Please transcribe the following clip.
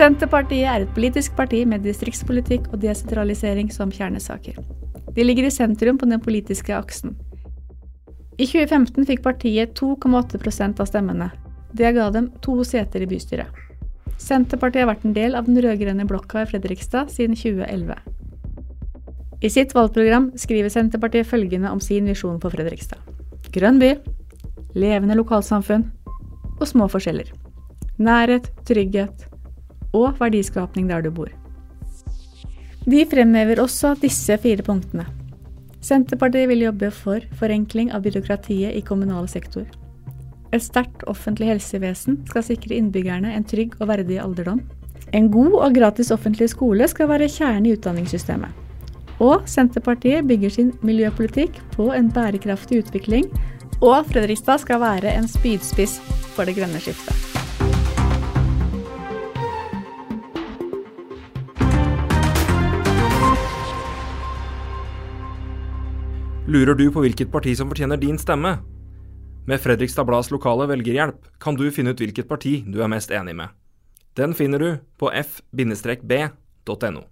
Senterpartiet er et politisk parti med distriktspolitikk og desentralisering som kjernesaker. De ligger i sentrum på den politiske aksen. I 2015 fikk partiet 2,8% av stemmene. Det ga dem to seter i bystyret. Senterpartiet har vært en del av den rød-grønne blokka i Fredrikstad siden 2011. I sitt valgprogram skriver Senterpartiet følgende om sin visjon for Fredrikstad. Grønn by, levende lokalsamfunn og små forskjeller. Nærhet, trygghet og verdiskapning der du bor. De fremhever også disse fire punktene. Senterpartiet vil jobbe for forenkling av byråkratiet i kommunal sektor. Et sterkt offentlig helsevesen skal sikre innbyggerne en trygg og verdig alderdom. En god og gratis offentlig skole skal være kjernen i utdanningssystemet. Og Senterpartiet bygger sin miljøpolitikk på en bærekraftig utvikling, og Fredrikstad skal være en spydspiss for det grønne skiftet. Lurer du på hvilket parti som fortjener din stemme? Med Fredrikstad Blads lokale velgerhjelp kan du finne ut hvilket parti du er mest enig med. Den finner du på f-b.no.